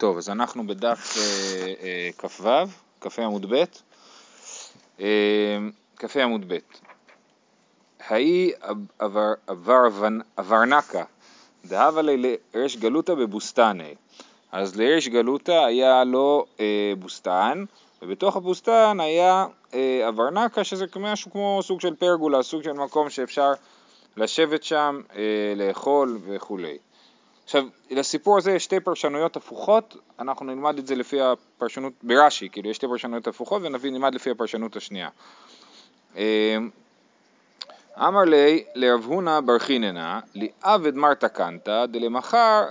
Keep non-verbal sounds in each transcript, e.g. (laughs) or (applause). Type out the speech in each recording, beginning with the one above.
טוב, אז אנחנו בדף אה, אה, כ"ו, כ"ה עמוד ב', אה, כ"ה עמוד ב'. האי אברנקה, דהבה לריש גלותא. אז לריש גלותא היה לו אה, בוסתן, ובתוך הבוסתן היה אברנקה, שזה משהו כמו סוג של פרגולה, סוג של מקום שאפשר לשבת שם, לאכול וכולי. עכשיו, לסיפור הזה יש שתי פרשנויות הפוכות, אנחנו נלמד את זה לפי הפרשנות, ברש"י, כאילו יש שתי פרשנויות הפוכות ונביא נלמד לפי הפרשנות השנייה. אה, אמר לי לרב הונא בר חיננה, לעבד מרתא קנתא, דלמחר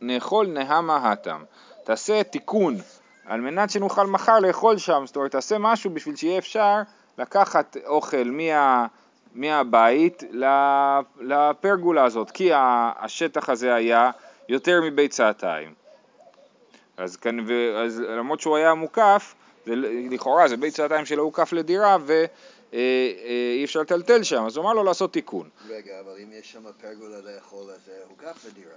נאכול נהמה התם. תעשה תיקון על מנת שנוכל מחר לאכול שם, זאת אומרת תעשה משהו בשביל שיהיה אפשר לקחת אוכל מה... מהבית לפרגולה הזאת, כי השטח הזה היה יותר ביצתיים. אז, כאן, אז למרות שהוא היה מוקף, זה, לכאורה זה ביצתיים שלא הוקף לדירה ואי אה, אה, אפשר לטלטל שם, אז הוא אמר לו לעשות תיקון. רגע, אבל אם יש שם פרגולה לאכול, אז זה הוקף לדירה.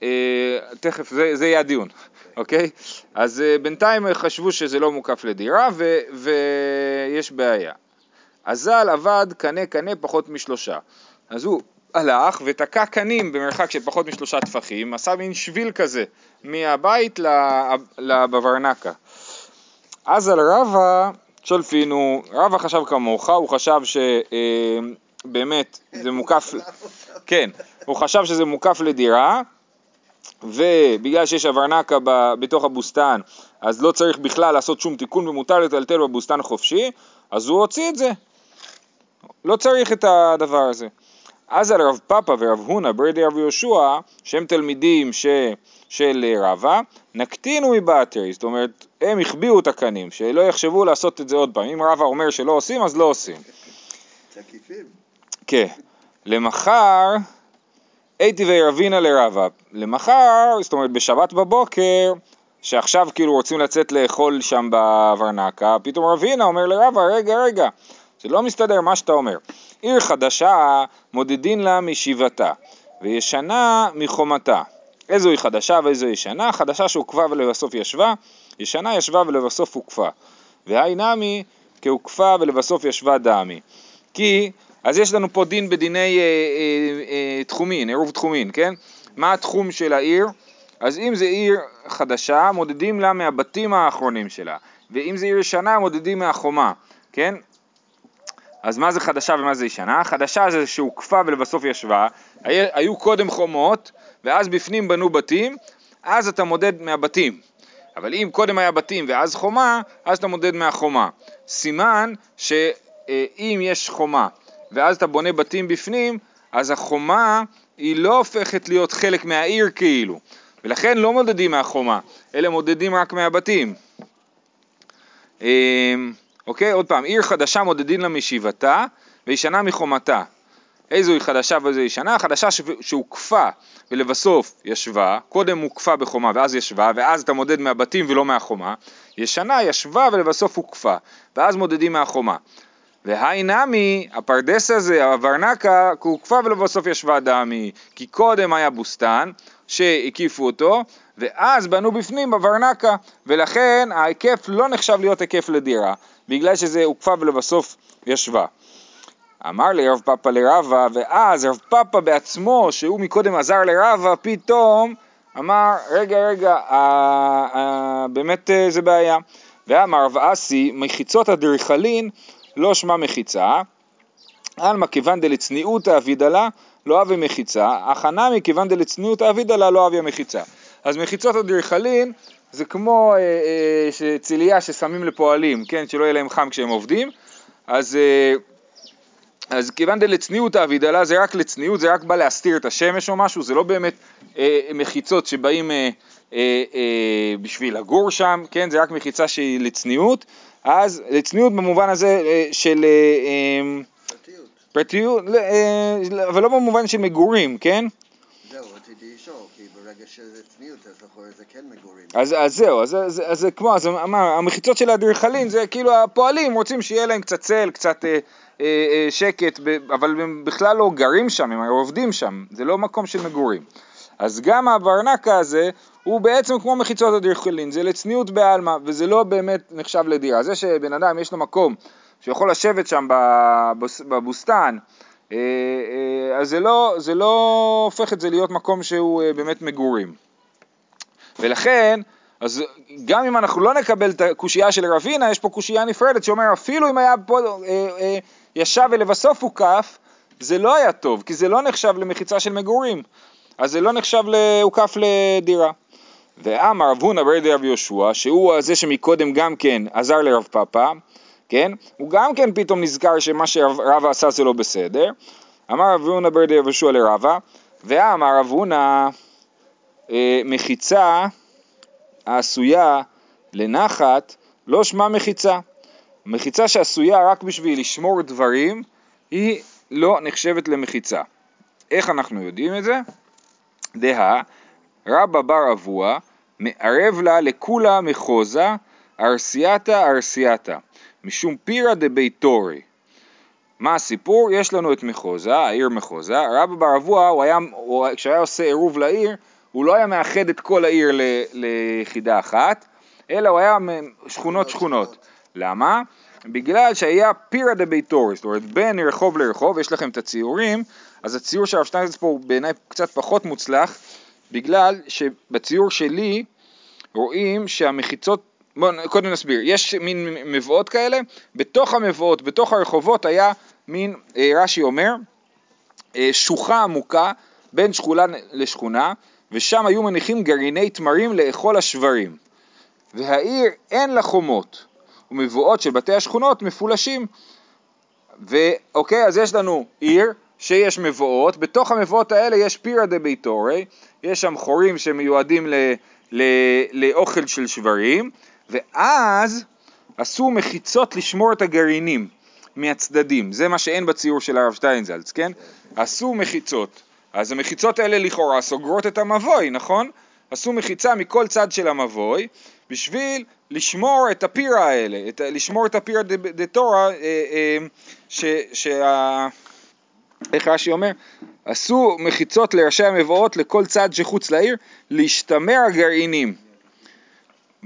Uh, תכף, זה, זה יהיה הדיון, אוקיי? Okay? אז בינתיים חשבו שזה לא מוקף לדירה ו, ויש בעיה. אזל עבד קנה קנה פחות משלושה. אז הוא הלך ותקע קנים במרחק של פחות משלושה טפחים, עשה מין שביל כזה מהבית לבברנקה. אז על רבא שולפינו, רבא חשב כמוך, הוא חשב שבאמת אה, זה מוקף, כן, הוא חשב שזה מוקף לדירה ובגלל שיש אברנקה בתוך הבוסתן אז לא צריך בכלל לעשות שום תיקון ומותר לטלטל בבוסתן חופשי אז הוא הוציא את זה לא צריך את הדבר הזה. אז על רב פאפא ורב הונא ברדי רב יהושע, שהם תלמידים ש... של רבא, נקטינו מבטרי, זאת אומרת, הם החביאו את הקנים, שלא יחשבו לעשות את זה עוד פעם. אם רבא אומר שלא עושים, אז לא עושים. תקיפים. כן. למחר, הייתי וירבינה לרבא. למחר, זאת אומרת בשבת בבוקר, שעכשיו כאילו רוצים לצאת לאכול שם בוורנקה, פתאום רבינה אומר לרבא, רגע, רגע, זה לא מסתדר מה שאתה אומר. עיר חדשה מודדין לה משיבתה, וישנה מחומתה. איזו היא חדשה ואיזו ישנה? חדשה שהוקפה ולבסוף ישבה, ישנה ישבה ולבסוף הוקפה. והי נמי כהוקפה ולבסוף ישבה דמי. כי, אז יש לנו פה דין בדיני אה, אה, אה, תחומין, עירוב תחומין, כן? מה התחום של העיר? אז אם זה עיר חדשה, מודדים לה מהבתים האחרונים שלה, ואם זה עיר ישנה, מודדים מהחומה, כן? אז מה זה חדשה ומה זה ישנה? חדשה זה שהוקפה ולבסוף ישבה, היו קודם חומות ואז בפנים בנו בתים, אז אתה מודד מהבתים. אבל אם קודם היה בתים ואז חומה, אז אתה מודד מהחומה. סימן שאם יש חומה ואז אתה בונה בתים בפנים, אז החומה היא לא הופכת להיות חלק מהעיר כאילו, ולכן לא מודדים מהחומה, אלא מודדים רק מהבתים. אוקיי? עוד פעם, עיר חדשה מודדים לה משיבתה וישנה מחומתה. איזו היא חדשה ואיזו היא ישנה? חדשה שהוקפה ולבסוף ישבה, קודם הוקפה בחומה ואז ישבה, ואז אתה מודד מהבתים ולא מהחומה. ישנה ישבה ולבסוף הוקפה, ואז מודדים מהחומה. והי נמי, הפרדס הזה, הוורנקה, הוקפה ולבסוף ישבה דמי, כי קודם היה בוסתן שהקיפו אותו, ואז בנו בפנים בוורנקה, ולכן ההיקף לא נחשב להיות היקף לדירה. בגלל שזה הוקפה ולבסוף ישבה. אמר לי רב פאפא לרבה, ואז רב פאפא בעצמו, שהוא מקודם עזר לרבה, פתאום אמר, רגע, רגע, אה, אה, באמת אה, זה בעיה. ואמר רב אסי, מחיצות אדריכלין לא שמע מחיצה, עלמא כיוון דלצניעותא אבידלה לא אבי מחיצה, הכנה מכיוון דלצניעותא אבידלה לא אבי המחיצה. אז מחיצות אדריכלין זה כמו אה, אה, צלייה ששמים לפועלים, כן, שלא יהיה להם חם כשהם עובדים, אז, אה, אז כיוון דלצניעות האבידלה זה רק לצניעות, זה רק בא להסתיר את השמש או משהו, זה לא באמת אה, מחיצות שבאים אה, אה, אה, בשביל לגור שם, כן, זה רק מחיצה שהיא לצניעות, אז לצניעות במובן הזה אה, של... אה, אה, פרטיות. פרטיות, אה, אבל לא במובן של מגורים, כן? רציתי לשאול, כי ברגע שזה צניעות, אז לכאורה זה כן מגורים. אז, אז זהו, אז זה כמו, אז אמר, המחיצות של האדריכלים זה כאילו הפועלים רוצים שיהיה להם קצת צל, קצת אה, אה, אה, שקט, ב, אבל הם בכלל לא גרים שם, הם עובדים שם, זה לא מקום של מגורים. אז גם הברנקה הזה הוא בעצם כמו מחיצות אדריכלין, זה לצניעות בעלמא, וזה לא באמת נחשב לדירה. זה שבן אדם יש לו מקום שיכול לשבת שם בבוס, בבוסתן, אז זה לא, זה לא הופך את זה להיות מקום שהוא אה, באמת מגורים. ולכן, אז גם אם אנחנו לא נקבל את הקושייה של רבינה, יש פה קושייה נפרדת שאומר אפילו אם היה פה אה, אה, ישב ולבסוף הוקף, זה לא היה טוב, כי זה לא נחשב למחיצה של מגורים, אז זה לא נחשב הוקף לדירה. ואמר רב הונא ברדי רב יהושע, שהוא זה שמקודם גם כן עזר לרב פאפא, כן? הוא גם כן פתאום נזכר שמה שרבא עשה זה לא בסדר. אמר רב הונא ברדי רב יהושע לרבא, ואמר רב הונא אה, מחיצה העשויה לנחת לא שמה מחיצה. מחיצה שעשויה רק בשביל לשמור דברים היא לא נחשבת למחיצה. איך אנחנו יודעים את זה? דהה רבא בר אבוה מערב לה לכולה מחוזה ארסייתא ארסייתא משום פירא דביתורי. מה הסיפור? יש לנו את מחוזה, העיר מחוזה, רבא בר אבוה, כשהיה עושה עירוב לעיר, הוא לא היה מאחד את כל העיר ל, ליחידה אחת, אלא הוא היה שכונות שכונות. למה? בגלל שהיה פירא דביתורי, זאת אומרת בין רחוב לרחוב, יש לכם את הציורים, אז הציור של הרב שטיינזרץ פה הוא בעיניי קצת פחות מוצלח, בגלל שבציור שלי רואים שהמחיצות, בואו קודם נסביר, יש מין מבואות כאלה, בתוך המבואות, בתוך הרחובות היה מין, אה, רש"י אומר, אה, שוחה עמוקה בין שכונה לשכונה, ושם היו מניחים גרעיני תמרים לאכול השברים. והעיר אין לה חומות, ומבואות של בתי השכונות מפולשים. ואוקיי, אז יש לנו עיר שיש מבואות, בתוך המבואות האלה יש פירא דה ביתורי, יש שם חורים שמיועדים ל, ל, לאוכל של שברים, ואז עשו מחיצות לשמור את הגרעינים מהצדדים, זה מה שאין בציור של הרב שטיינזלץ, כן? עשו מחיצות, אז המחיצות האלה לכאורה סוגרות את המבוי, נכון? עשו מחיצה מכל צד של המבוי בשביל לשמור את הפירה האלה, את, לשמור את הפירה דה תורה, אה, אה, שה... איך רש"י אומר? עשו מחיצות לראשי המבואות לכל צד שחוץ לעיר, להשתמר הגרעינים.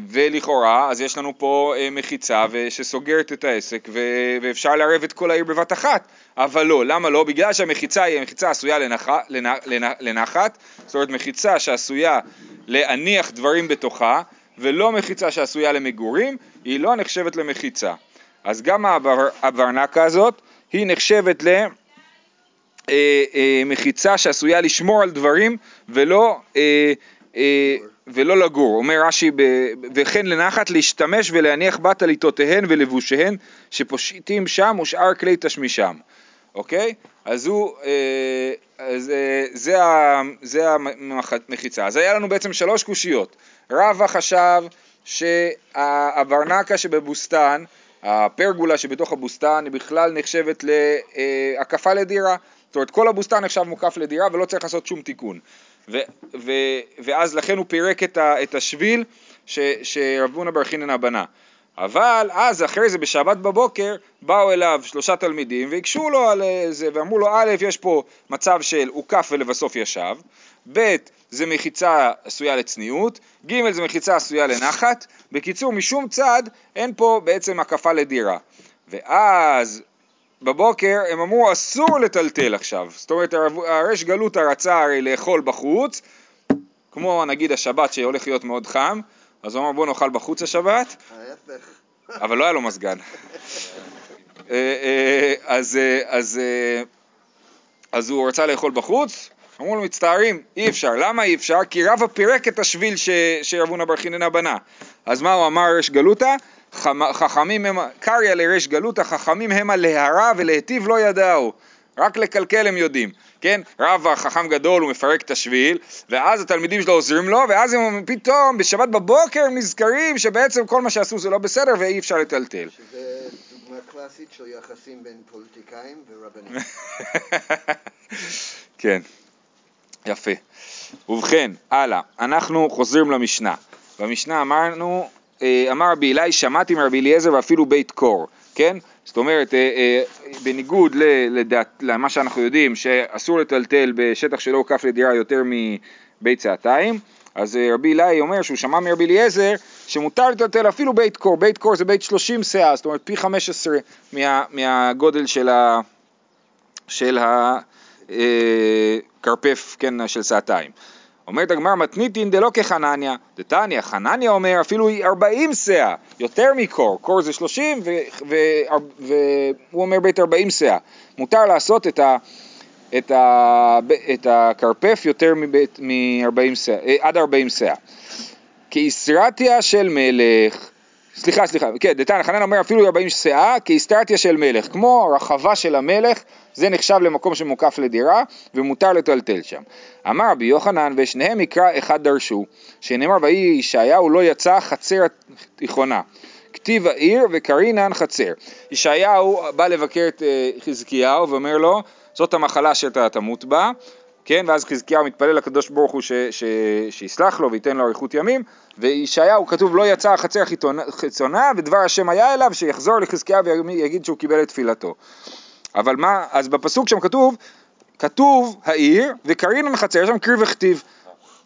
ולכאורה, אז יש לנו פה אה, מחיצה שסוגרת את העסק ו- ואפשר לערב את כל העיר בבת אחת, אבל לא, למה לא? בגלל שהמחיצה היא מחיצה עשויה לנח- לנ- לנ- לנחת, זאת אומרת מחיצה שעשויה להניח דברים בתוכה, ולא מחיצה שעשויה למגורים, היא לא נחשבת למחיצה. אז גם הברנקה הזאת, היא נחשבת ל... אה, אה, שעשויה לשמור על דברים ולא, אה, ולא לגור. אומר רש"י, וכן לנחת להשתמש ולהניח בת עליתותיהן ולבושיהן שפושטים שם ושאר כלי תשמישם. אוקיי? אז הוא, אה, אז, אה, זה, זה המחיצה. אז היה לנו בעצם שלוש קושיות. רבא חשב שהברנקה שבבוסתן, הפרגולה שבתוך הבוסתן היא בכלל נחשבת להקפה לדירה. זאת אומרת כל הבוסתן נחשב מוקף לדירה ולא צריך לעשות שום תיקון. ו, ו, ואז לכן הוא פירק את, ה, את השביל שרב הונא בר חיננה בנה. אבל אז אחרי זה בשבת בבוקר באו אליו שלושה תלמידים והקשו לו על זה ואמרו לו א' יש פה מצב של הוקף ולבסוף ישב, ב' זה מחיצה עשויה לצניעות, ג' זה מחיצה עשויה לנחת, בקיצור משום צד אין פה בעצם הקפה לדירה. ואז בבוקר הם אמרו אסור לטלטל עכשיו, זאת אומרת הריש גלותא רצה הרי לאכול בחוץ, כמו נגיד השבת שהולך להיות מאוד חם, אז הוא אמר בוא נאכל בחוץ השבת. אבל לא היה לו מזגן. (laughs) אה, אה, אז, אה, אז, אז הוא רצה לאכול בחוץ, אמרו לו מצטערים, אי אפשר. למה אי אפשר? כי רבא פירק את השביל שרב הונא בר חיננה בנה. אז מה הוא אמר ריש גלותא? חכמים הם, קריא לריש גלותא, חכמים המה להרע ולהיטיב לא ידעו. רק לקלקל הם יודעים, כן? רב החכם גדול הוא מפרק את השביל ואז התלמידים שלו עוזרים לו ואז הם פתאום בשבת בבוקר נזכרים שבעצם כל מה שעשו זה לא בסדר ואי אפשר לטלטל. שזה דוגמה קלאסית של יחסים בין פוליטיקאים ורבנים. (laughs) כן, יפה. ובכן, הלאה, אנחנו חוזרים למשנה. במשנה אמרנו, אמר רבי אלי שמעתי מרבי אליעזר ואפילו בית קור, כן? זאת אומרת, אה, אה, בניגוד לדעת, למה שאנחנו יודעים, שאסור לטלטל בשטח שלא הוקף לדירה יותר בית צעתיים. אז אה, רבי אלי אומר שהוא שמע מרבי אליעזר שמותר לטלטל אפילו בית קור, בית קור זה בית 30 שאה, זאת אומרת פי 15 מה, מהגודל של, ה, של הכרפף, כן, של סעתיים. אומרת הגמרא מתניתין דלא כחנניה, דתניא, חנניה אומר אפילו 40 שאה, יותר מקור, קור זה 30 והוא אומר בית 40 שאה, מותר לעשות את ה... את, ה, את הכרפף יותר מ-40 שאה, אה, עד 40 שאה. כאיסרתיה של מלך, סליחה, סליחה, כן, דתנא חנן אומר אפילו 40 שאה, כאיסרתיה של מלך, כמו הרחבה של המלך, זה נחשב למקום שמוקף לדירה, ומותר לטלטל שם. אמר רבי יוחנן, ושניהם מקרא אחד דרשו, שנאמר ויהי ישעיהו לא יצא חצר תיכונה. כתיב העיר וקרינן חצר. ישעיהו בא לבקר את אה, חזקיהו ואומר לו, זאת המחלה שאתה תמות בה, כן, ואז חזקיהו מתפלל לקדוש ברוך הוא ש, ש, שיסלח לו וייתן לו אריכות ימים, וישעיהו כתוב לא יצא החצר חיצונה ודבר השם היה אליו שיחזור לחזקיהו ויגיד שהוא קיבל את תפילתו. אבל מה, אז בפסוק שם כתוב, כתוב העיר וקרינן חצר, יש שם קריא וכתיב,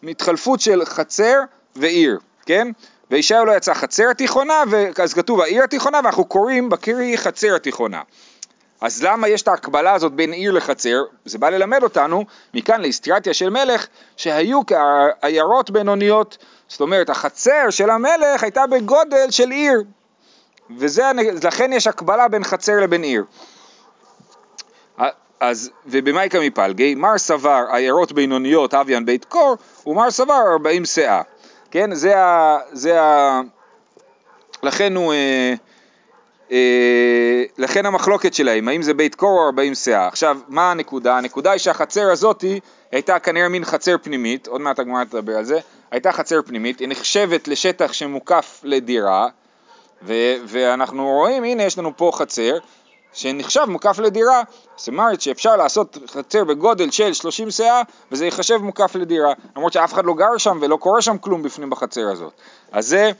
התחלפות של חצר ועיר, כן? וישעיהו לא יצא חצר התיכונה, אז כתוב העיר התיכונה ואנחנו קוראים בקרי חצר התיכונה. אז למה יש את ההקבלה הזאת בין עיר לחצר? זה בא ללמד אותנו, מכאן לאסטרטיה של מלך, שהיו עיירות בינוניות. זאת אומרת, החצר של המלך הייתה בגודל של עיר. ולכן יש הקבלה בין חצר לבין עיר. אז, ובמאי קמי פלגי, מר סבר עיירות בינוניות אביאן בית קור, ומר סבר ארבעים שאה. כן, זה ה... זה ה... לכן הוא... אה, לכן המחלוקת שלהם, האם זה בית קור או ארבעים שאה. עכשיו, מה הנקודה? הנקודה היא שהחצר הזאתי הייתה כנראה מין חצר פנימית, עוד מעט הגמרא תדבר על זה, הייתה חצר פנימית, היא נחשבת לשטח שמוקף לדירה, ו- ואנחנו רואים, הנה יש לנו פה חצר, שנחשב מוקף לדירה, זאת אומרת שאפשר לעשות חצר בגודל של 30 שאה וזה ייחשב מוקף לדירה, למרות שאף אחד לא גר שם ולא קורה שם כלום בפנים בחצר הזאת. אז זה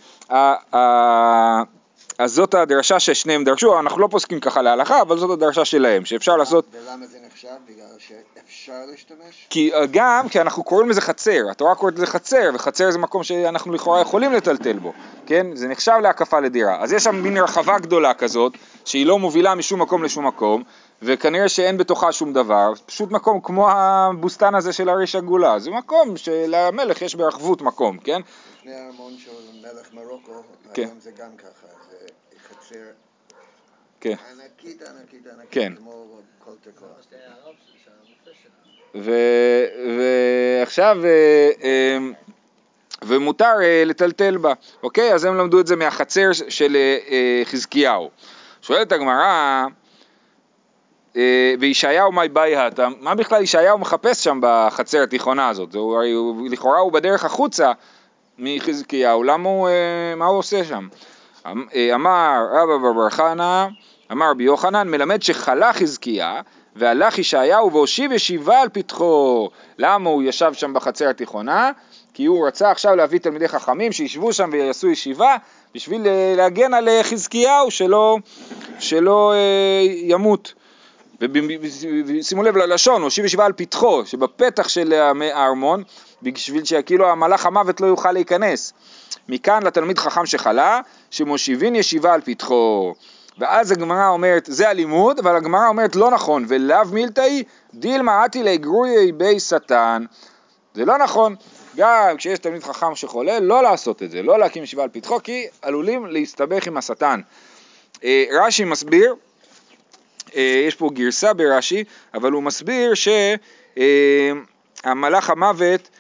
אז זאת הדרשה ששניהם דרשו, אנחנו לא פוסקים ככה להלכה, אבל זאת הדרשה שלהם, שאפשר לעשות... ולמה זה נחשב? בגלל שאפשר להשתמש? כי גם, כי אנחנו קוראים לזה חצר, התורה קוראת לזה חצר, וחצר זה מקום שאנחנו לכאורה יכולים לטלטל בו, כן? זה נחשב להקפה לדירה. אז יש שם מין רחבה גדולה כזאת, שהיא לא מובילה משום מקום לשום מקום, וכנראה שאין בתוכה שום דבר, פשוט מקום כמו הבוסתן הזה של הריש הגולה, זה מקום שלמלך יש ברחבות מקום, כן? לפני הארמון של מלך מרוקו, כן. היום זה גם ככה, זה חצר כן. ענקית ענקית ענקית, כן. כמו כל תקוע. ו- ועכשיו, אה, אה, ומותר אה, לטלטל בה, אוקיי? אז הם למדו את זה מהחצר של אה, חזקיהו. שואלת הגמרא, וישעיהו מאי באי הטה, מה בכלל ישעיהו מחפש שם בחצר התיכונה הזאת? הוא, הוא, לכאורה הוא בדרך החוצה מחזקיהו, למה הוא, אה, מה הוא עושה שם? אמ, אה, אמר רבא בר חנא, אמר רבי יוחנן, מלמד שחלה חזקיה והלך ישעיהו והושיב ישיבה על פתחו. למה הוא ישב שם בחצר התיכונה? כי הוא רצה עכשיו להביא תלמידי חכמים שישבו שם ויעשו ישיבה בשביל להגן על חזקיהו שלא, שלא ימות. ושימו לב ללשון, הושיב ישיבה על פתחו, שבפתח של הארמון, בשביל שכאילו המלאך המוות לא יוכל להיכנס. מכאן לתלמיד חכם שחלה, שמושיבין ישיבה על פתחו. ואז הגמרא אומרת, זה הלימוד, אבל הגמרא אומרת לא נכון, ולאו מילתאי דילמה עתי לגרויי בי שטן. זה לא נכון, גם כשיש תלמיד חכם שחולה, לא לעשות את זה, לא להקים ישיבה על פתחו, כי עלולים להסתבך עם השטן. אה, רש"י מסביר, אה, יש פה גרסה ברש"י, אבל הוא מסביר שהמלאך המוות, אה, אה,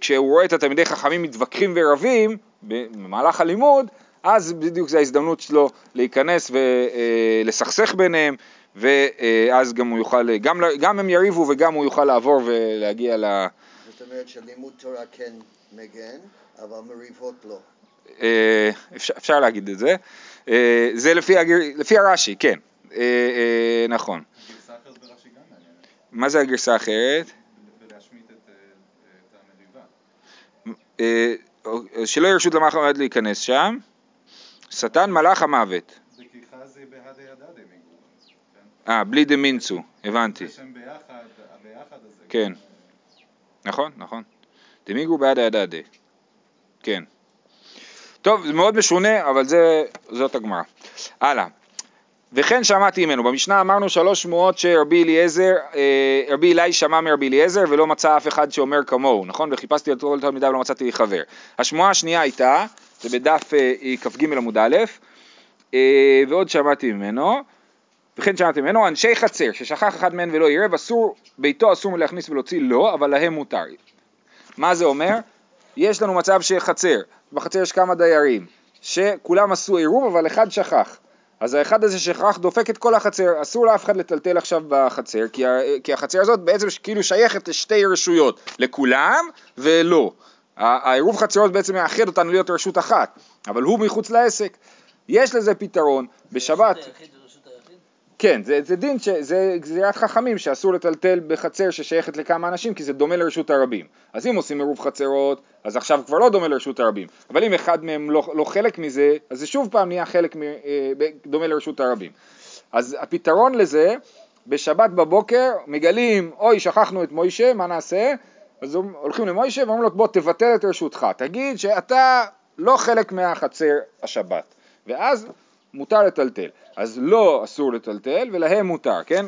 כשהוא רואה את התלמידי חכמים מתווכחים ורבים במהלך הלימוד, אז בדיוק זו ההזדמנות שלו להיכנס ולסכסך ביניהם, ואז גם הוא יוכל, גם, גם הם יריבו וגם הוא יוכל לעבור ולהגיע ל... זאת אומרת שלימוד תורה כן מגן, אבל מריבות לא. אפשר, אפשר להגיד את זה. זה לפי, הגר... לפי הרש"י, כן. אה, אה, נכון. גרסה אחרת ברש"י גם מעניינת. מה זה הגרסה האחרת? ולהשמיט את, אה, את המריבה. שלא ירשות למלאך המוות להיכנס שם. שטן מלאך המוות. אה, בלי דמינצו, הבנתי. כן. נכון, נכון. דמיגרו בעד הידדה. כן. טוב, זה מאוד משונה, אבל זה, זאת הגמרא. הלאה. וכן שמעתי ממנו, במשנה אמרנו שלוש שמועות שרבי אליעזר, אה, רבי אלי שמע מרבי אליעזר ולא מצא אף אחד שאומר כמוהו, נכון? וחיפשתי על כל תלמידיו ולא מצאתי חבר. השמועה השנייה הייתה, זה בדף אה, כ"ג עמוד א', אה, ועוד שמעתי ממנו, וכן שמעתי ממנו, אנשי חצר ששכח אחד מהם ולא עירב, אסור, ביתו אסור להכניס ולהוציא לו, אבל להם מותר. מה זה אומר? יש לנו מצב שחצר, בחצר יש כמה דיירים, שכולם עשו עירוב אבל אחד שכח. אז האחד הזה שכח דופק את כל החצר, אסור לאף אחד לטלטל עכשיו בחצר, כי, החצר הזאת בעצם כאילו שייכת לשתי רשויות, לכולם ולא. העירוב חצרות בעצם מאחד אותנו להיות רשות אחת, אבל הוא מחוץ לעסק. יש לזה פתרון, בשבת... כן, זה, זה דין, ש, זה גזירת חכמים שאסור לטלטל בחצר ששייכת לכמה אנשים כי זה דומה לרשות הרבים. אז אם עושים עירוב חצרות, אז עכשיו כבר לא דומה לרשות הרבים. אבל אם אחד מהם לא, לא חלק מזה, אז זה שוב פעם נהיה חלק מ, אה, דומה לרשות הרבים. אז הפתרון לזה, בשבת בבוקר מגלים, אוי שכחנו את מוישה, מה נעשה? אז הולכים למוישה ואומרים לו בוא תבטל את רשותך, תגיד שאתה לא חלק מהחצר השבת. ואז מותר לטלטל. אז לא אסור לטלטל ולהם מותר, כן?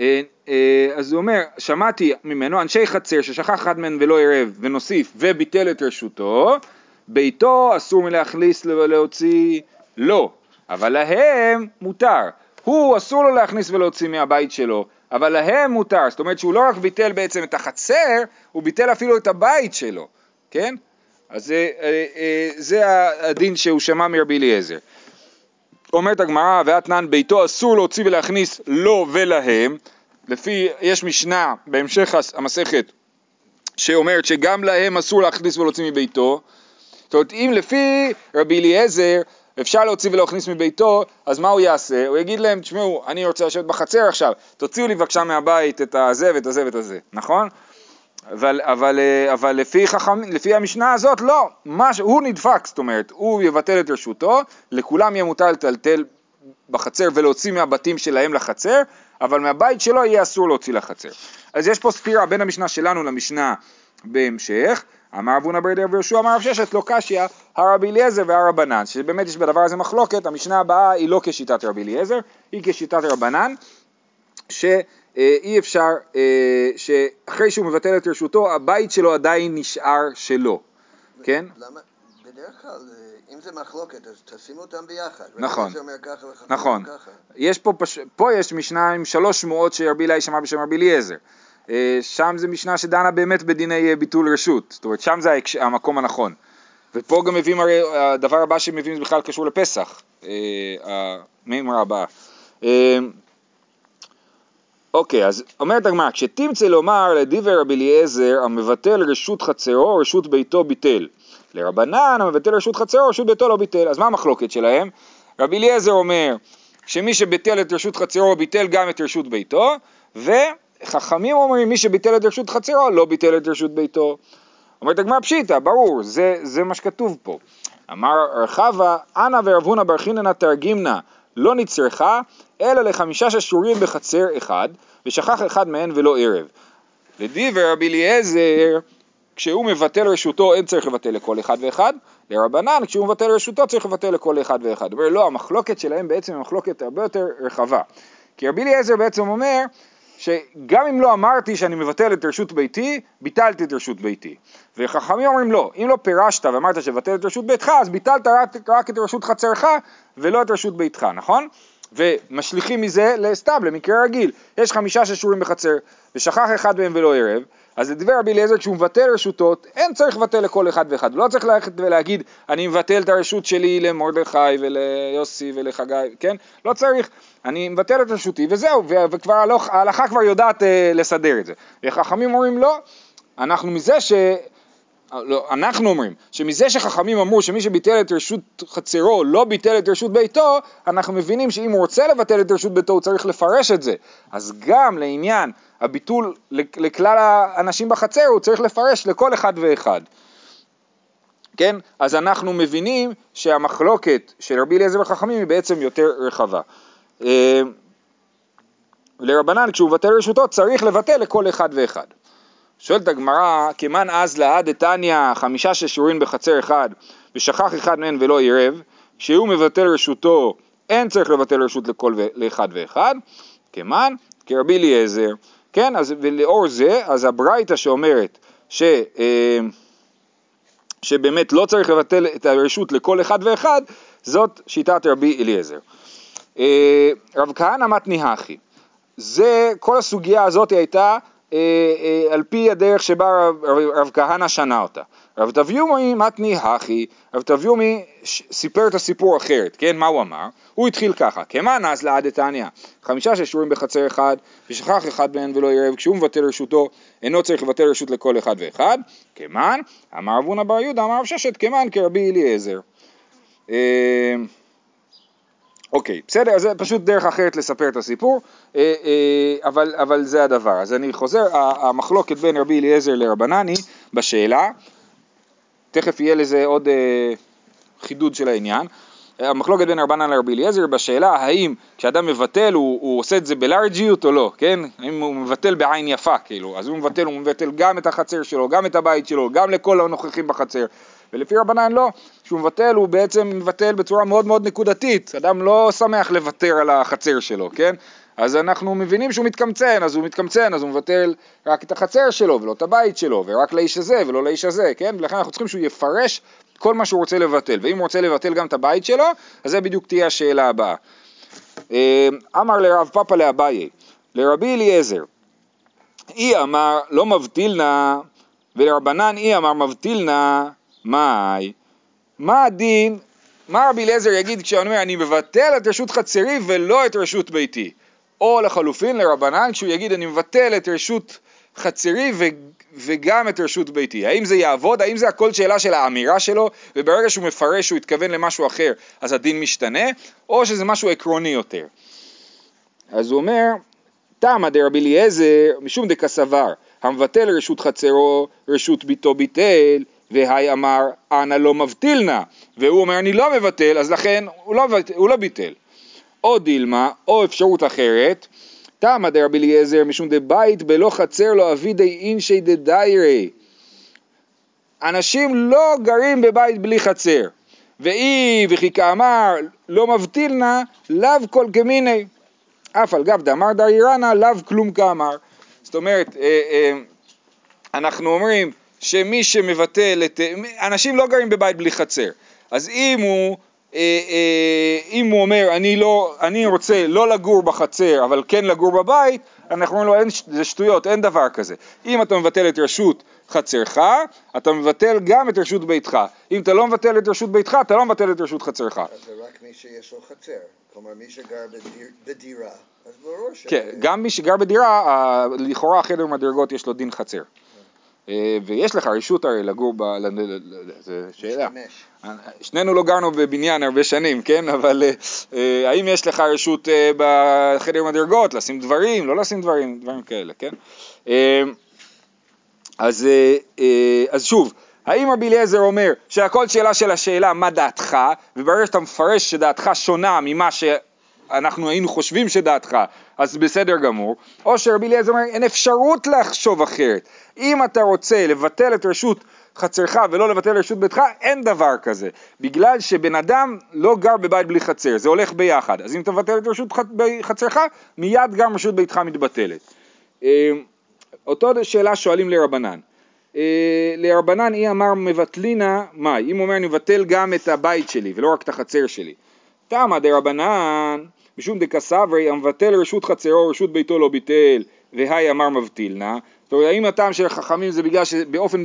אה, אה, אז הוא אומר, שמעתי ממנו אנשי חצר ששכח אחד מהם ולא ערב ונוסיף וביטל את רשותו, ביתו אסור מלהכניס ולהוציא לא, אבל להם מותר. הוא אסור לו להכניס ולהוציא מהבית שלו, אבל להם מותר. זאת אומרת שהוא לא רק ביטל בעצם את החצר, הוא ביטל אפילו את הבית שלו, כן? אז זה, אה, אה, זה הדין שהוא שמע מרבי אליעזר. אומרת הגמרא, ואתנן ביתו אסור להוציא ולהכניס לו ולהם, לפי, יש משנה בהמשך המסכת שאומרת שגם להם אסור להכניס ולהוציא מביתו, זאת אומרת אם לפי רבי אליעזר אפשר להוציא ולהכניס מביתו, אז מה הוא יעשה? הוא יגיד להם, תשמעו, אני רוצה לשבת בחצר עכשיו, תוציאו לי בבקשה מהבית את הזה ואת הזה ואת הזה, נכון? אבל, אבל, אה, אבל לפי, חכם, לפי המשנה הזאת לא, מה, הוא נדפק, זאת אומרת, הוא יבטל את רשותו, לכולם יהיה מותר לטלטל בחצר ולהוציא מהבתים שלהם לחצר, אבל מהבית שלו יהיה אסור להוציא לחצר. אז יש פה סתירה בין המשנה שלנו למשנה בהמשך, אמר אבונה ברדר ויהושע אמר רב ששת לא קשיא הרבי אליעזר והרבנן, שבאמת יש בדבר הזה מחלוקת, המשנה הבאה היא לא כשיטת רבי אליעזר, היא כשיטת רבנן, ש... אה, אי אפשר, אה, שאחרי שהוא מבטל את רשותו, הבית שלו עדיין נשאר שלו, כן? למה? בדרך כלל, אה, אם זה מחלוקת, אז תשימו אותם ביחד. נכון, נכון. יש פה, פש... פה יש משנה עם שלוש שמועות שרבי אלי שמע בשם רבי אליעזר. שם זה משנה שדנה באמת בדיני ביטול רשות, זאת אומרת שם זה המקום הנכון. ופה גם מביאים הרי, הדבר הבא שמביאים זה בכלל קשור לפסח, המימרה הבאה. אוקיי, אז אומרת הגמרא, כשתמצא לומר לדיבר רבי אליעזר המבטל רשות חצרו רשות ביתו ביטל. לרבנן המבטל רשות חצרו רשות ביתו לא ביטל. אז מה המחלוקת שלהם? רבי אליעזר אומר שמי שביטל את רשות חצרו ביטל גם את רשות ביתו, וחכמים אומרים מי שביטל את רשות חצרו לא ביטל את רשות ביתו. אומרת הגמרא פשיטא, ברור, זה, זה מה שכתוב פה. אמר רחבה, אנא ורבונה ברכיננה תרגימנה לא נצרכה, אלא לחמישה ששורים בחצר אחד, ושכח אחד מהן ולא ערב. לדיבר רבי אליעזר, כשהוא מבטל רשותו אין צריך לבטל לכל אחד ואחד, לרבנן כשהוא מבטל רשותו צריך לבטל לכל אחד ואחד. הוא אומר לא, המחלוקת שלהם בעצם היא מחלוקת הרבה יותר רחבה. כי רבי אליעזר בעצם אומר שגם אם לא אמרתי שאני מבטל את רשות ביתי, ביטלתי את רשות ביתי. וחכמים אומרים לא, אם לא פירשת ואמרת שבטל את רשות ביתך, אז ביטלת רק, רק את רשות חצרך ולא את רשות ביתך, נכון? ומשליכים מזה לסתם, למקרה רגיל. יש חמישה ששורים בחצר, ושכח אחד מהם ולא ערב, אז לדבר רבי אליעזר כשהוא מבטל רשותות, אין צריך לבטל לכל אחד ואחד. לא צריך ללכת ולהגיד, אני מבטל את הרשות שלי למרדכי וליוסי ולחגי, כן? לא צריך. אני מבטל את רשותי וזהו, וכבר ההלכה כבר יודעת אה, לסדר את זה. וחכמים אומרים לא, אנחנו מזה ש... לא, אנחנו אומרים שמזה שחכמים אמרו שמי שביטל את רשות חצרו לא ביטל את רשות ביתו, אנחנו מבינים שאם הוא רוצה לבטל את רשות ביתו הוא צריך לפרש את זה. אז גם לעניין הביטול לכלל האנשים בחצר הוא צריך לפרש לכל אחד ואחד. כן? אז אנחנו מבינים שהמחלוקת של רבי אליעזר וחכמים היא בעצם יותר רחבה. לרבנן כשהוא מבטל רשותו צריך לבטל לכל אחד ואחד. שואלת הגמרא, כמן אז לעד דתניא חמישה ששורין בחצר אחד ושכח אחד מהן ולא עירב, כשהוא מבטל רשותו אין צריך לבטל רשות לכל ו- לאחד ואחד, כמן כרבי אליעזר, כן, אז ולאור זה, אז הברייתא שאומרת ש, אה, שבאמת לא צריך לבטל את הרשות לכל אחד ואחד, זאת שיטת רבי אליעזר. אה, רב כהנא מתני הכי, זה, כל הסוגיה הזאת הייתה על פי הדרך שבה רב, כהנא שנה אותה. רב תביומי מתני הכי, רב תביומי סיפר את הסיפור אחרת, כן? מה הוא אמר? הוא התחיל ככה, כמאן אז לעד דתניא, חמישה ששורים בחצר אחד, ושכח אחד מהם ולא ירב, כשהוא מבטל רשותו, אינו צריך לבטל רשות לכל אחד ואחד, כמאן, אמר אבונה בר יהודה, אמר רב ששת, כרבי אליעזר. אוקיי, בסדר, זה פשוט דרך אחרת לספר את הסיפור, אה, אה, אבל, אבל זה הדבר. אז אני חוזר, המחלוקת בין רבי אליעזר לרבנני בשאלה, תכף יהיה לזה עוד אה, חידוד של העניין. המחלוקת בין רבנן לרבי אליעזר בשאלה האם כשאדם מבטל הוא, הוא עושה את זה בלארג'יות או לא, כן? האם הוא מבטל בעין יפה כאילו, אז הוא מבטל, הוא מבטל גם את החצר שלו, גם את הבית שלו, גם לכל הנוכחים בחצר. ולפי רבנן לא, כשהוא מבטל הוא בעצם מבטל בצורה מאוד מאוד נקודתית, אדם לא שמח לוותר על החצר שלו, כן? אז אנחנו מבינים שהוא מתקמצן, אז הוא מתקמצן, אז הוא מבטל רק את החצר שלו ולא את הבית שלו, ורק לאיש הזה ולא לאיש הזה, כן? ולכן אנחנו צריכים שהוא יפרש כל מה שהוא רוצה לבטל, ואם הוא רוצה לבטל גם את הבית שלו, אז זה בדיוק תהיה השאלה הבאה. אה, אמר לרב פאפא לאביי, לרבי אליעזר, אי אמר לא מבטיל נא, ולרבנן אי אמר מבטיל נא, מאי? מה הדין, מה רבי אליעזר יגיד כשאני אומר אני מבטל את רשות חצרי ולא את רשות ביתי? או לחלופין לרבנן כשהוא יגיד אני מבטל את רשות חצרי ו, וגם את רשות ביתי. האם זה יעבוד? האם זה הכל שאלה של האמירה שלו וברגע שהוא מפרש שהוא התכוון למשהו אחר אז הדין משתנה או שזה משהו עקרוני יותר? אז הוא אומר תמא דרבי אליעזר משום דקסבר המבטל רשות חצרו רשות ביתו ביטל והי אמר אנא לא מבטיל נא והוא אומר אני לא מבטל אז לכן הוא לא, הוא לא ביטל או דילמה, או אפשרות אחרת, תמא דרבי אליעזר משום דבית בלא חצר לא אבידי אינשי דדיירי. אנשים לא גרים בבית בלי חצר. ואי וכי כאמר לא מבטיל נא לאו כל כמיני. אף על גב דאמר דיירנה לאו כלום כאמר. זאת אומרת, אה, אה, אנחנו אומרים שמי שמבטל את... אנשים לא גרים בבית בלי חצר. אז אם הוא אה, אה, אם הוא אומר אני, לא, אני רוצה לא לגור בחצר אבל כן לגור בבית, אנחנו אומרים לו אין, זה שטויות, אין דבר כזה. אם אתה מבטל את רשות חצרך, אתה מבטל גם את רשות ביתך. אם אתה לא מבטל את רשות ביתך, אתה לא מבטל את רשות חצרך. זה רק מי שיש לו חצר, כלומר מי שגר בדיר, בדירה, אז ברור ש... כן, גם מי שגר בדירה, לכאורה חדר מדרגות יש לו דין חצר. אה, ויש לך רשות הרי לגור ב... זו שאלה. שנינו לא גרנו בבניין הרבה שנים, כן? (laughs) אבל אה, האם יש לך רשות אה, בחדר מדרגות, לשים דברים, לא לשים דברים, דברים כאלה, כן? אז, אז שוב, האם רבי אליעזר אומר שהכל שאלה של השאלה מה דעתך, וברגע שאתה מפרש שדעתך שונה ממה שאנחנו היינו חושבים שדעתך, אז בסדר גמור, או שרבי אליעזר אומר אין אפשרות לחשוב אחרת. אם אתה רוצה לבטל את רשות חצרך ולא לבטל רשות ביתך, אין דבר כזה. בגלל שבן אדם לא גר בבית בלי חצר, זה הולך ביחד. אז אם אתה מבטל את רשות חצרך, מיד גם רשות ביתך מתבטלת. אה, אותו שאלה שואלים לרבנן. אה, לרבנן אי אמר מבטלינה מאי? אם הוא אומר אני מבטל גם את הבית שלי ולא רק את החצר שלי. תמא דרבנן משום דקסברי המבטל רשות חצרו רשות ביתו לא ביטל והי אמר מבטילנה זאת אומרת, האם הטעם של החכמים זה בגלל שבאופן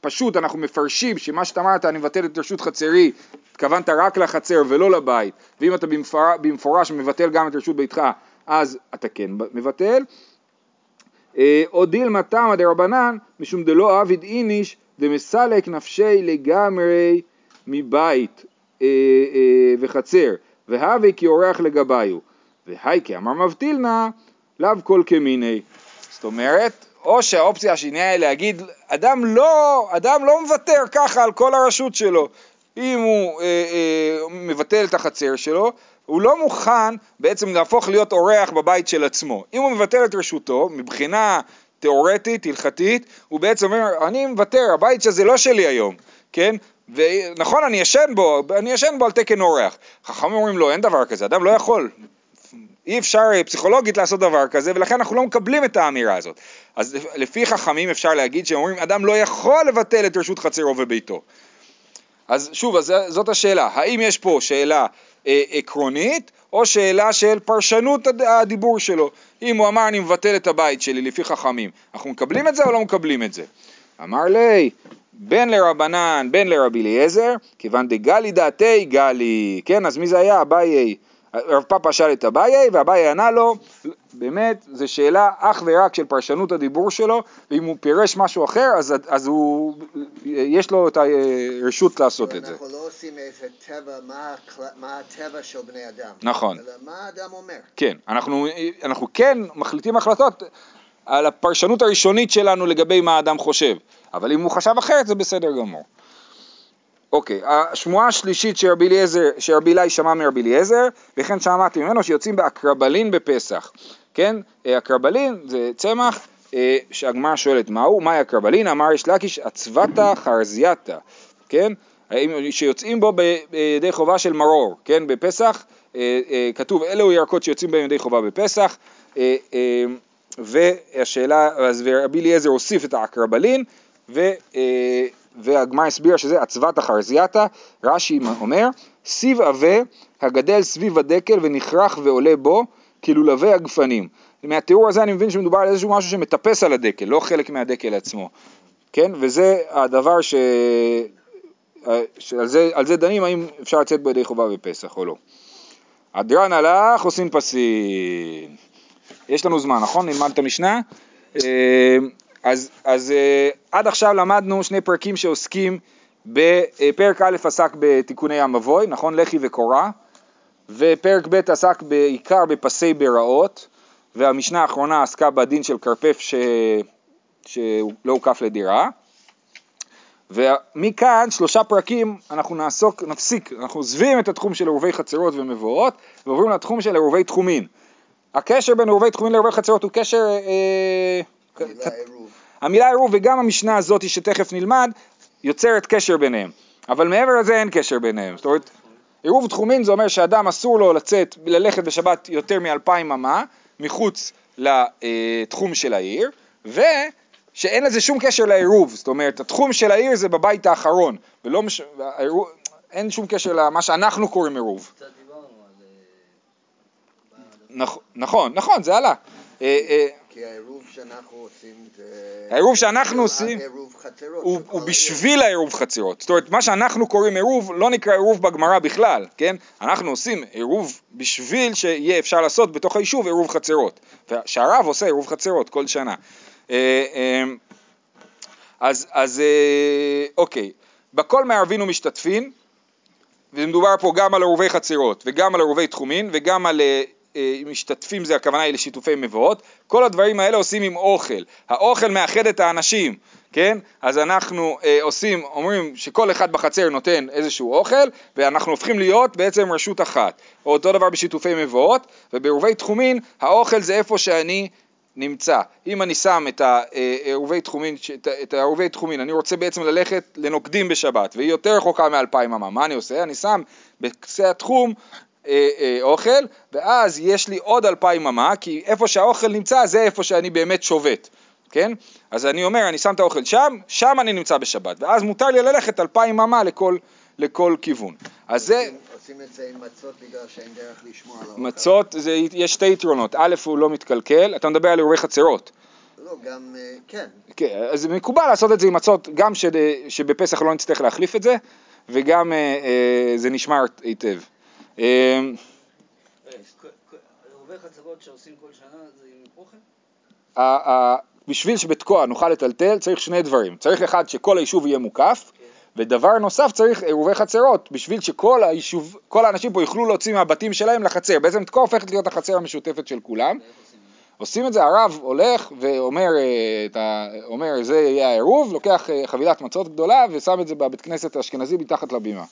פשוט אנחנו מפרשים שמה שאתה אמרת, אני מבטל את רשות חצרי, התכוונת רק לחצר ולא לבית, ואם אתה במפורש, במפורש מבטל גם את רשות ביתך, אז אתה כן מבטל. אה, או דילמה תמא דרבנן, משום דלא עביד איניש דמסלק נפשי לגמרי מבית אה, אה, וחצר, והווה כי אורח לגביו, והי כי אמר מבטילנה, לאו כל כמיני. זאת אומרת, או שהאופציה השנייה היא להגיד, אדם לא, אדם לא מוותר ככה על כל הרשות שלו. אם הוא אה, אה, מבטל את החצר שלו, הוא לא מוכן בעצם להפוך להיות אורח בבית של עצמו. אם הוא מבטל את רשותו, מבחינה תיאורטית, הלכתית, הוא בעצם אומר, אני מוותר, הבית שזה לא שלי היום, כן? ונכון, אני ישן בו, אני ישן בו על תקן אורח. חכמים אומרים לו, אין דבר כזה, אדם לא יכול. אי אפשר אה, פסיכולוגית לעשות דבר כזה, ולכן אנחנו לא מקבלים את האמירה הזאת. אז לפי חכמים אפשר להגיד שהם אומרים, אדם לא יכול לבטל את רשות חצרו וביתו. אז שוב, אז זאת השאלה, האם יש פה שאלה אה, עקרונית, או שאלה של פרשנות הדיבור שלו. אם הוא אמר אני מבטל את הבית שלי לפי חכמים, אנחנו מקבלים את זה או לא מקבלים את זה? אמר לי, בין לרבנן בין לרבי אליעזר, כיוון דגלי דעתי גלי, כן, אז מי זה היה? אביי, רב פאפה שאל את אביי, ואביי ענה לו, באמת, זו שאלה אך ורק של פרשנות הדיבור שלו, ואם הוא פירש משהו אחר, אז, אז הוא, יש לו את הרשות לעשות את זה. אנחנו לא עושים איזה טבע, מה, מה הטבע של בני אדם. נכון. אלא מה האדם אומר. כן, אנחנו, אנחנו כן מחליטים החלטות על הפרשנות הראשונית שלנו לגבי מה האדם חושב, אבל אם הוא חשב אחרת זה בסדר גמור. אוקיי, השמועה השלישית שרבי אלי שמע מרבי אליעזר, וכן שמעתי ממנו שיוצאים באקרבלין בפסח, כן? אקרבלין זה צמח אה, שהגמרא שואלת מהו, מהי אקרבלין? אמר יש לקיש עצבתא חרזייתא, כן? שיוצאים בו בידי חובה של מרור, כן? בפסח אה, אה, כתוב אלו ירקות שיוצאים בהם ידי חובה בפסח והשאלה, אז רבי אליעזר הוסיף את האקרבלין ו... והגמרא הסבירה שזה עצבת החרזייתא, רש"י אומר, סיב עבה הגדל סביב הדקל ונכרך ועולה בו כלולבי הגפנים. מהתיאור הזה אני מבין שמדובר על איזשהו משהו שמטפס על הדקל, לא חלק מהדקל עצמו, כן? וזה הדבר ש... שעל זה, זה דנים האם אפשר לצאת בידי חובה בפסח או לא. הדרן הלך עושים פסין. יש לנו זמן, נכון? נלמד את המשנה. אה, אז, אז uh, עד עכשיו למדנו שני פרקים שעוסקים, בפרק א' עסק בתיקוני המבוי, נכון? לחי וקורה, ופרק ב' עסק בעיקר בפסי בראות, והמשנה האחרונה עסקה בדין של כרפף ש... שלא הוקף לדירה. ומכאן שלושה פרקים אנחנו נעסוק, נפסיק, אנחנו עוזבים את התחום של עירובי חצרות ומבואות ועוברים לתחום של עירובי תחומין. הקשר בין עירובי תחומין לעירובי חצרות הוא קשר אה, המילה עירוב. המילה עירוב וגם המשנה הזאת שתכף נלמד יוצרת קשר ביניהם, אבל מעבר לזה אין קשר ביניהם, זאת אומרת עירוב תחומין זה אומר שאדם אסור לו לצאת, ללכת בשבת יותר מאלפיים אמה מחוץ לתחום של העיר ושאין לזה שום קשר לעירוב, זאת אומרת התחום של העיר זה בבית האחרון ולא מש... העירוב... אין שום קשר למה שאנחנו קוראים עירוב. נכון, נכון, זה עלה. אה, אה, כי העירוב שאנחנו עושים זה... העירוב שאנחנו עושים חצרות. הוא, הוא בשביל העירוב חצרות. זאת אומרת, מה שאנחנו קוראים עירוב לא נקרא עירוב בגמרא בכלל, כן? אנחנו עושים עירוב בשביל שיהיה אפשר לעשות בתוך היישוב עירוב חצרות. שהרב עושה עירוב חצרות כל שנה. אה, אז, אז אוקיי, בכל מערבין ומשתתפין, ומדובר פה גם על עירובי חצרות וגם על עירובי תחומין וגם על אה, משתתפים זה הכוונה היא לשיתופי מבואות, כל הדברים האלה עושים עם אוכל, האוכל מאחד את האנשים, כן? אז אנחנו אה, עושים, אומרים שכל אחד בחצר נותן איזשהו אוכל ואנחנו הופכים להיות בעצם רשות אחת, או אותו דבר בשיתופי מבואות, ובעירובי תחומין האוכל זה איפה שאני נמצא. אם אני שם את העירובי תחומין, את העירובי תחומין, אני רוצה בעצם ללכת לנוקדים בשבת, והיא יותר רחוקה מאלפיים אמה, מה אני עושה? אני שם בקצה התחום אה, אה, אוכל, ואז יש לי עוד אלפיים אמה, כי איפה שהאוכל נמצא זה איפה שאני באמת שובת, כן? אז אני אומר, אני שם את האוכל שם, שם אני נמצא בשבת, ואז מותר לי ללכת אלפיים אמה לכל, לכל כיוון. אז זה... עושים את זה עם מצות בגלל שאין דרך לשמור על האוכל? מצות, זה, יש שתי יתרונות, א', הוא לא מתקלקל, אתה מדבר על אירועי חצרות. לא, גם, אה, כן. כן, אז מקובל לעשות את זה עם מצות, גם ש, שבפסח לא נצטרך להחליף את זה, וגם אה, אה, זה נשמר היטב. אמ? בשביל שבתקוע נוכל לטלטל צריך שני דברים, צריך אחד שכל היישוב יהיה מוקף. ודבר נוסף צריך עירובי חצרות בשביל שכל היישוב, כל האנשים פה יוכלו להוציא מהבתים שלהם לחצר, בעצם תקוע הופכת להיות החצר המשותפת של כולם עושים את זה, הרב הולך ואומר, אה, אומר זה יהיה העירוב, לוקח אה, חבילת מצות גדולה ושם את זה בבית כנסת האשכנזי מתחת לבימה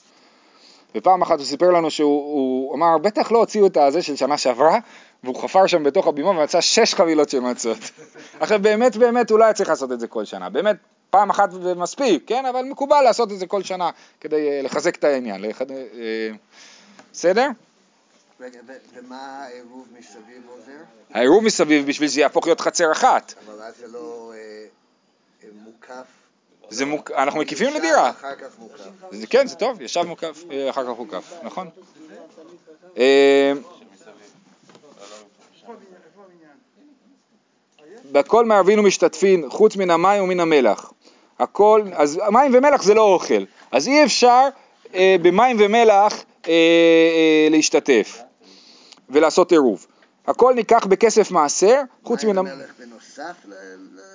ופעם אחת הוא סיפר לנו שהוא הוא אמר, בטח לא הוציאו את הזה של שנה שעברה, והוא חפר שם בתוך הבימה ומצא שש חבילות של מצות. (laughs) עכשיו באמת באמת אולי צריך לעשות את זה כל שנה, באמת פעם אחת זה מספיק, כן? אבל מקובל לעשות את זה כל שנה כדי אה, לחזק את העניין. לחד... אה, בסדר? רגע, ומה העירוב מסביב עוזר? העירוב מסביב בשביל שזה יהפוך להיות חצר אחת. אבל אז זה לא אה, מוקף. זה מוק... אנחנו מקיפים לדירה. מוקף. זה, כן, זה טוב, ישב מוקף, אה, אחר כך הוקף, נכון. אה, בכל מערבין ומשתתפין, חוץ מן המים ומן המלח. הכל, אז מים ומלח זה לא אוכל, אז אי אפשר אה, במים ומלח אה, אה, להשתתף ולעשות עירוב. הכל ניקח בכסף מעשר, חוץ מן... מים המ- ומלח בנוסף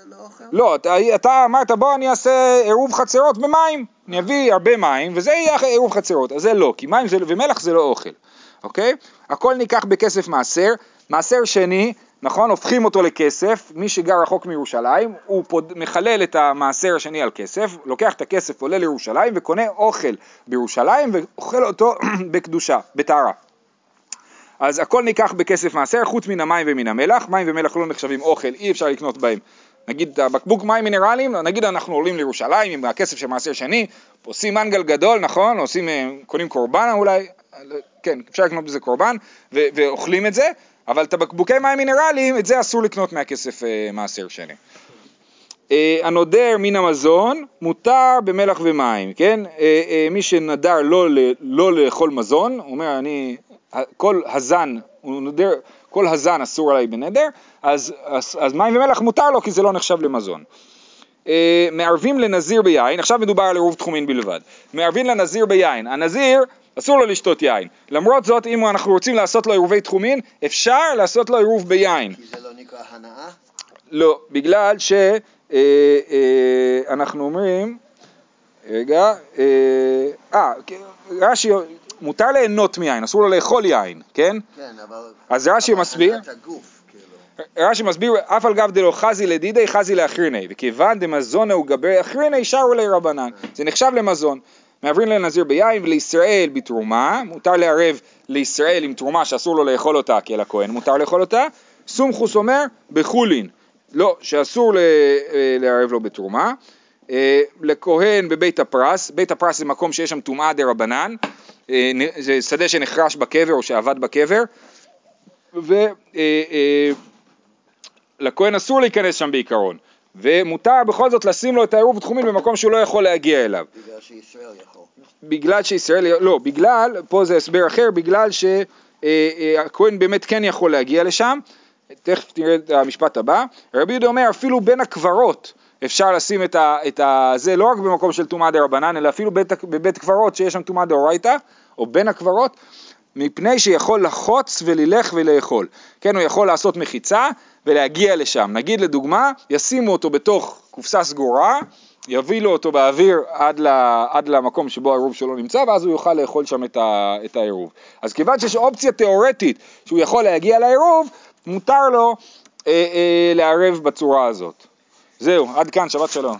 לאוכל? לא, אתה, אמרת בוא אני אעשה עירוב חצרות במים, אני אביא הרבה מים וזה יהיה עירוב חצרות, אז זה לא, כי מים זה, ומלח זה לא אוכל, אוקיי? הכל ניקח בכסף מעשר, מעשר שני, נכון, הופכים אותו לכסף, מי שגר רחוק מירושלים, הוא פוד, מחלל את המעשר השני על כסף, לוקח את הכסף, עולה לירושלים וקונה אוכל בירושלים ואוכל אותו (clears throat) בקדושה, בטהרה. אז הכל ניקח בכסף מעשר, חוץ מן המים ומן המלח, מים ומלח לא נחשבים אוכל, אי אפשר לקנות בהם. נגיד את הבקבוק מים מינרליים, נגיד אנחנו עולים לירושלים עם הכסף של מעשר שני, עושים מנגל גדול, נכון? עושים, אה, קונים קורבן אולי, כן, אפשר לקנות בזה קורבן, ו- ואוכלים את זה, אבל את הבקבוקי מים מינרליים, את זה אסור לקנות מהכסף אה, מעשר שני. אה, הנודר מן המזון מותר במלח ומים, כן? אה, אה, מי שנדר לא, לא לאכול מזון, הוא אומר אני, כל הזן, נודר, כל הזן אסור עליי בנדר, אז, אז, אז מים ומלח מותר לו כי זה לא נחשב למזון. אה, מערבים לנזיר ביין, עכשיו מדובר על עירוב תחומין בלבד, מערבים לנזיר ביין, הנזיר אסור לו לשתות יין, למרות זאת אם אנחנו רוצים לעשות לו עירובי תחומין, אפשר לעשות לו עירוב ביין. כי זה לא נקרא הנאה? לא, בגלל שאנחנו אומרים, רגע, אה, אה, רש"י, מותר ליהנות מיין, אסור לו לאכול יין, כן? כן, אבל... אז רש"י מסביר, כאילו. רש"י מסביר, אף על גב דלא חזי לדידי חזי לאחריני, וכיוון דמזונה הוא גבי אחריני שרו לי רבנן, זה נחשב למזון. מעברים לנזיר ביין ולישראל בתרומה, מותר לערב לישראל עם תרומה שאסור לו לאכול אותה, כי לכהן מותר לאכול אותה, סומכוס אומר בחולין, לא, שאסור ל- אה, לערב לו בתרומה, אה, לכהן בבית הפרס, בית הפרס זה מקום שיש שם טומאה דה רבנן, זה שדה שנחרש בקבר או שעבד בקבר, ולכהן אסור להיכנס שם בעיקרון, ומותר בכל זאת לשים לו את העירוב תחומים במקום שהוא לא יכול להגיע אליו. בגלל שישראל יכול. בגלל שישראל, לא, בגלל, פה זה הסבר אחר, בגלל שהכהן באמת כן יכול להגיע לשם, תכף תראה את המשפט הבא, רבי יהודה אומר אפילו בין הקברות אפשר לשים את, ה, את ה, זה לא רק במקום של טומאה דה רבנן, אלא אפילו בית, בבית קברות שיש שם טומאה דאורייתא, או בין הקברות, מפני שיכול לחוץ וללך ולאכול. כן, הוא יכול לעשות מחיצה ולהגיע לשם. נגיד לדוגמה, ישימו אותו בתוך קופסה סגורה, יובילו אותו באוויר עד, ל, עד למקום שבו העירוב שלו נמצא, ואז הוא יוכל לאכול שם את, ה, את העירוב. אז כיוון שיש אופציה תיאורטית שהוא יכול להגיע לעירוב, מותר לו אה, אה, לערב בצורה הזאת. זהו, עד כאן, שבת שלום.